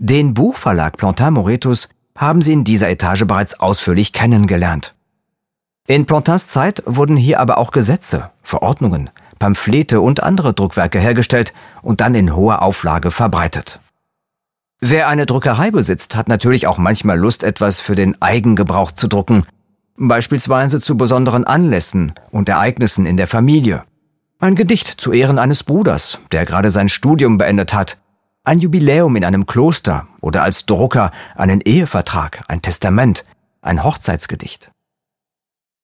Den Buchverlag Plantin Moretus haben Sie in dieser Etage bereits ausführlich kennengelernt. In Plantins Zeit wurden hier aber auch Gesetze, Verordnungen, Pamphlete und andere Druckwerke hergestellt und dann in hoher Auflage verbreitet. Wer eine Druckerei besitzt, hat natürlich auch manchmal Lust, etwas für den Eigengebrauch zu drucken, beispielsweise zu besonderen Anlässen und Ereignissen in der Familie. Ein Gedicht zu Ehren eines Bruders, der gerade sein Studium beendet hat, ein Jubiläum in einem Kloster oder als Drucker einen Ehevertrag, ein Testament, ein Hochzeitsgedicht.